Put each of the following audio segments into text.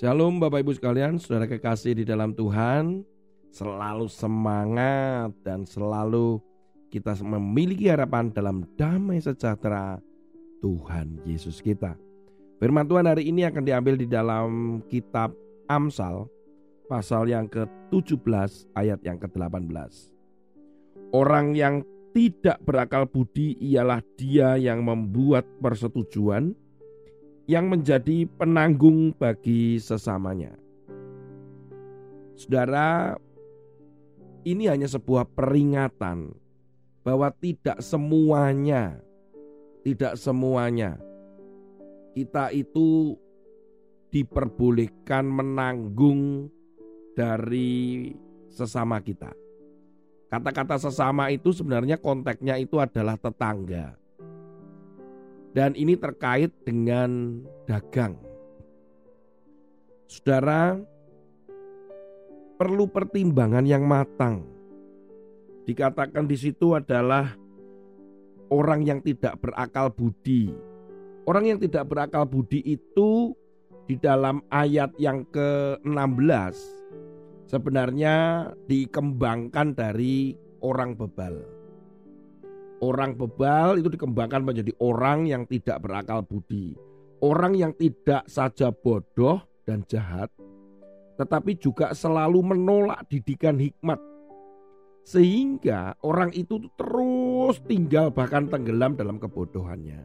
Shalom Bapak Ibu sekalian, saudara kekasih di dalam Tuhan, selalu semangat dan selalu kita memiliki harapan dalam damai sejahtera Tuhan Yesus kita. Firman Tuhan hari ini akan diambil di dalam kitab Amsal pasal yang ke-17 ayat yang ke-18. Orang yang tidak berakal budi ialah dia yang membuat persetujuan yang menjadi penanggung bagi sesamanya. Saudara, ini hanya sebuah peringatan bahwa tidak semuanya, tidak semuanya kita itu diperbolehkan menanggung dari sesama kita. Kata-kata sesama itu sebenarnya konteksnya itu adalah tetangga. Dan ini terkait dengan dagang. Saudara, perlu pertimbangan yang matang. Dikatakan di situ adalah orang yang tidak berakal budi. Orang yang tidak berakal budi itu di dalam ayat yang ke-16 sebenarnya dikembangkan dari orang bebal. Orang bebal itu dikembangkan menjadi orang yang tidak berakal budi. Orang yang tidak saja bodoh dan jahat, tetapi juga selalu menolak didikan hikmat. Sehingga orang itu terus tinggal bahkan tenggelam dalam kebodohannya.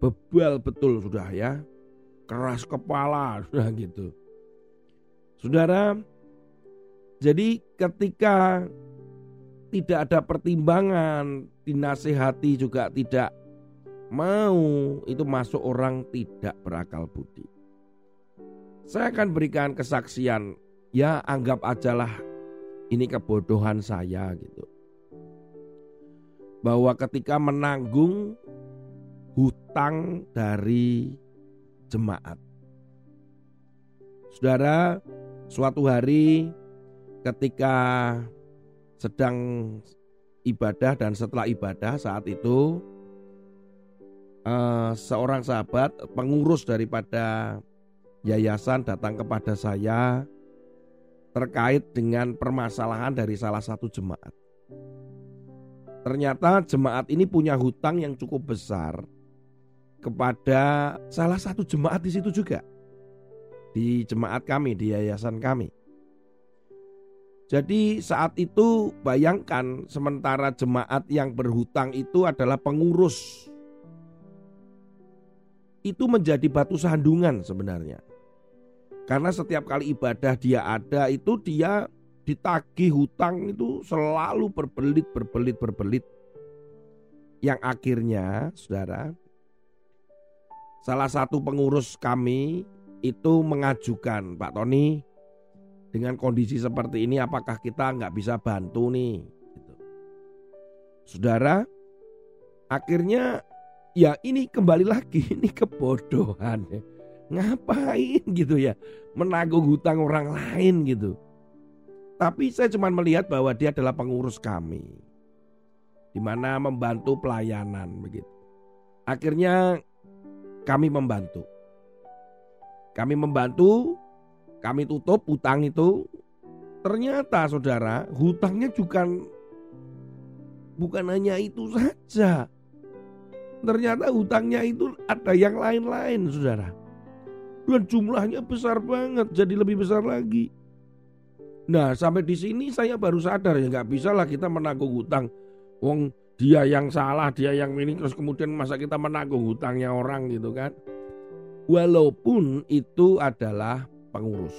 Bebal betul sudah ya, keras kepala sudah gitu. Saudara, jadi ketika tidak ada pertimbangan, dinasehati juga tidak mau, itu masuk orang tidak berakal budi. Saya akan berikan kesaksian, ya anggap ajalah ini kebodohan saya gitu. Bahwa ketika menanggung hutang dari jemaat. Saudara, suatu hari ketika sedang ibadah dan setelah ibadah saat itu uh, seorang sahabat pengurus daripada yayasan datang kepada saya terkait dengan permasalahan dari salah satu jemaat. Ternyata jemaat ini punya hutang yang cukup besar kepada salah satu jemaat di situ juga. Di jemaat kami, di yayasan kami. Jadi saat itu bayangkan sementara jemaat yang berhutang itu adalah pengurus. Itu menjadi batu sandungan sebenarnya. Karena setiap kali ibadah dia ada itu dia ditagih hutang itu selalu berbelit, berbelit, berbelit. Yang akhirnya saudara salah satu pengurus kami itu mengajukan Pak Tony dengan kondisi seperti ini apakah kita nggak bisa bantu nih? Gitu. Saudara, akhirnya ya ini kembali lagi ini kebodohan. Ya. Ngapain gitu ya menanggung hutang orang lain gitu. Tapi saya cuma melihat bahwa dia adalah pengurus kami. Di mana membantu pelayanan begitu. Akhirnya kami membantu. Kami membantu kami tutup hutang itu. Ternyata saudara, hutangnya juga bukan hanya itu saja. Ternyata hutangnya itu ada yang lain-lain saudara. Dan jumlahnya besar banget, jadi lebih besar lagi. Nah sampai di sini saya baru sadar ya nggak bisa lah kita menanggung hutang. Wong dia yang salah, dia yang ini terus kemudian masa kita menanggung hutangnya orang gitu kan. Walaupun itu adalah pengurus.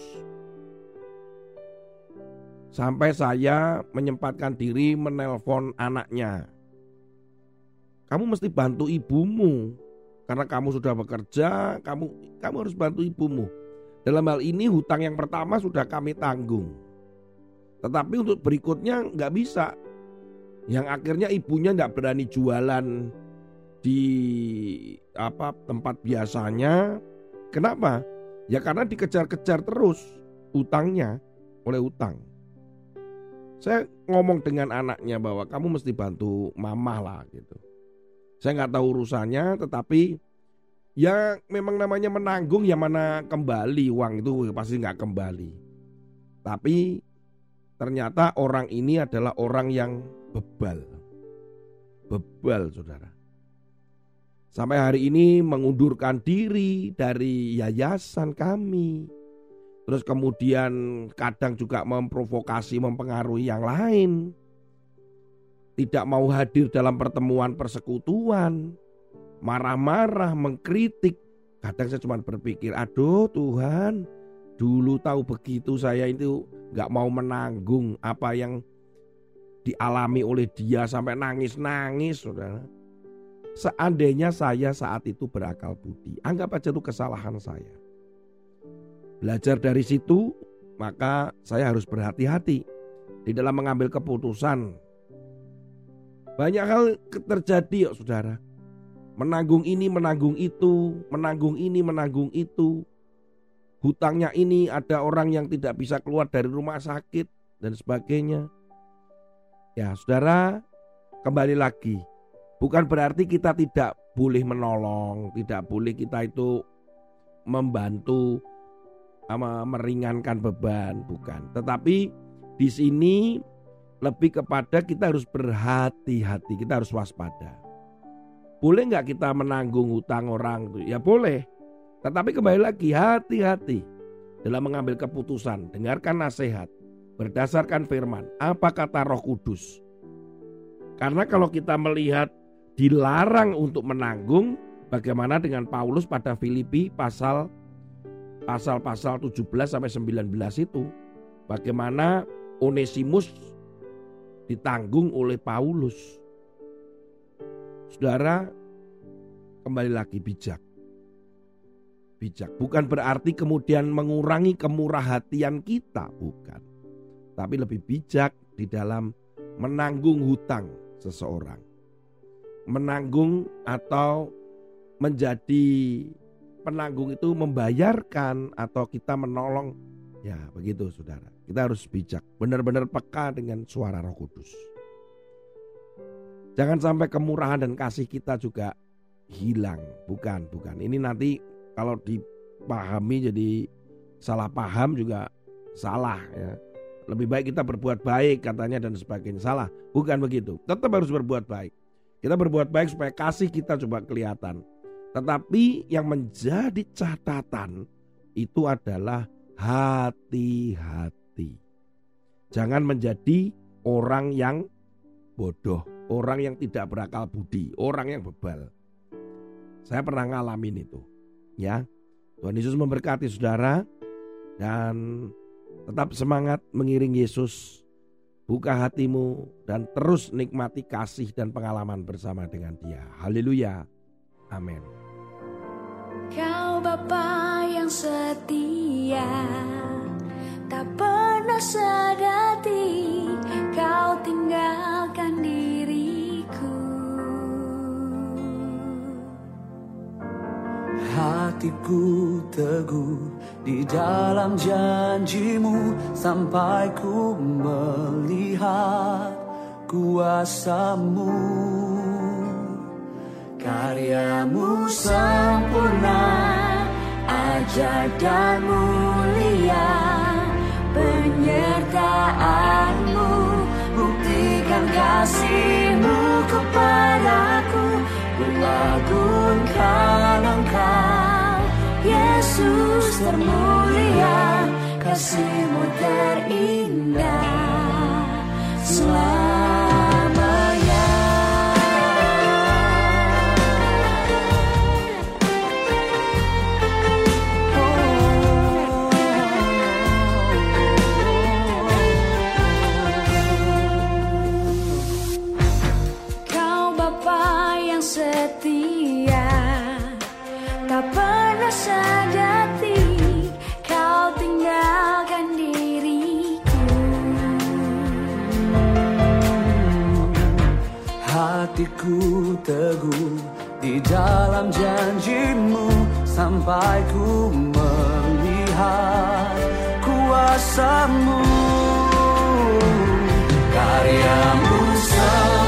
Sampai saya menyempatkan diri menelpon anaknya. Kamu mesti bantu ibumu karena kamu sudah bekerja, kamu kamu harus bantu ibumu. Dalam hal ini hutang yang pertama sudah kami tanggung. Tetapi untuk berikutnya nggak bisa. Yang akhirnya ibunya nggak berani jualan di apa tempat biasanya. Kenapa? Ya karena dikejar-kejar terus utangnya oleh utang. Saya ngomong dengan anaknya bahwa kamu mesti bantu mama lah gitu. Saya nggak tahu urusannya, tetapi Ya memang namanya menanggung ya mana kembali uang itu pasti nggak kembali. Tapi ternyata orang ini adalah orang yang bebal. Bebal saudara. Sampai hari ini mengundurkan diri dari yayasan kami. Terus kemudian kadang juga memprovokasi, mempengaruhi yang lain. Tidak mau hadir dalam pertemuan persekutuan marah-marah, mengkritik. Kadang saya cuma berpikir, aduh Tuhan, dulu tahu begitu saya itu nggak mau menanggung apa yang dialami oleh dia sampai nangis-nangis, saudara. Seandainya saya saat itu berakal budi, anggap aja itu kesalahan saya. Belajar dari situ, maka saya harus berhati-hati di dalam mengambil keputusan. Banyak hal terjadi, ya saudara menanggung ini, menanggung itu, menanggung ini, menanggung itu. Hutangnya ini ada orang yang tidak bisa keluar dari rumah sakit dan sebagainya. Ya, saudara, kembali lagi. Bukan berarti kita tidak boleh menolong, tidak boleh kita itu membantu meringankan beban, bukan. Tetapi di sini lebih kepada kita harus berhati-hati, kita harus waspada. Boleh nggak kita menanggung hutang orang? Ya boleh. Tetapi kembali lagi hati-hati dalam mengambil keputusan. Dengarkan nasihat berdasarkan firman. Apa kata Roh Kudus? Karena kalau kita melihat dilarang untuk menanggung, bagaimana dengan Paulus pada Filipi pasal pasal-pasal 17 sampai 19 itu? Bagaimana Onesimus ditanggung oleh Paulus? Saudara, kembali lagi bijak. Bijak bukan berarti kemudian mengurangi kemurah hatian kita, bukan. Tapi lebih bijak di dalam menanggung hutang seseorang. Menanggung atau menjadi penanggung itu membayarkan atau kita menolong. Ya begitu saudara. Kita harus bijak. Benar-benar peka dengan suara roh kudus. Jangan sampai kemurahan dan kasih kita juga hilang. Bukan, bukan. Ini nanti kalau dipahami jadi salah paham juga salah ya. Lebih baik kita berbuat baik katanya dan sebagainya. Salah, bukan begitu. Tetap harus berbuat baik. Kita berbuat baik supaya kasih kita coba kelihatan. Tetapi yang menjadi catatan itu adalah hati-hati. Jangan menjadi orang yang bodoh orang yang tidak berakal budi, orang yang bebal. Saya pernah ngalamin itu. Ya. Tuhan Yesus memberkati saudara dan tetap semangat mengiring Yesus. Buka hatimu dan terus nikmati kasih dan pengalaman bersama dengan dia. Haleluya. Amin. Kau Bapa yang setia, tak pernah sadati kau tinggalkan Hatiku teguh di dalam janjimu Sampai ku melihat kuasamu. Karyamu sempurna, ajar dan mulia Penyertaanmu buktikan kasihmu kepadaku Mengagungkan engkau Yesus termulia Kasihmu terindah sampai ku melihat kuasamu. Karyamu selalu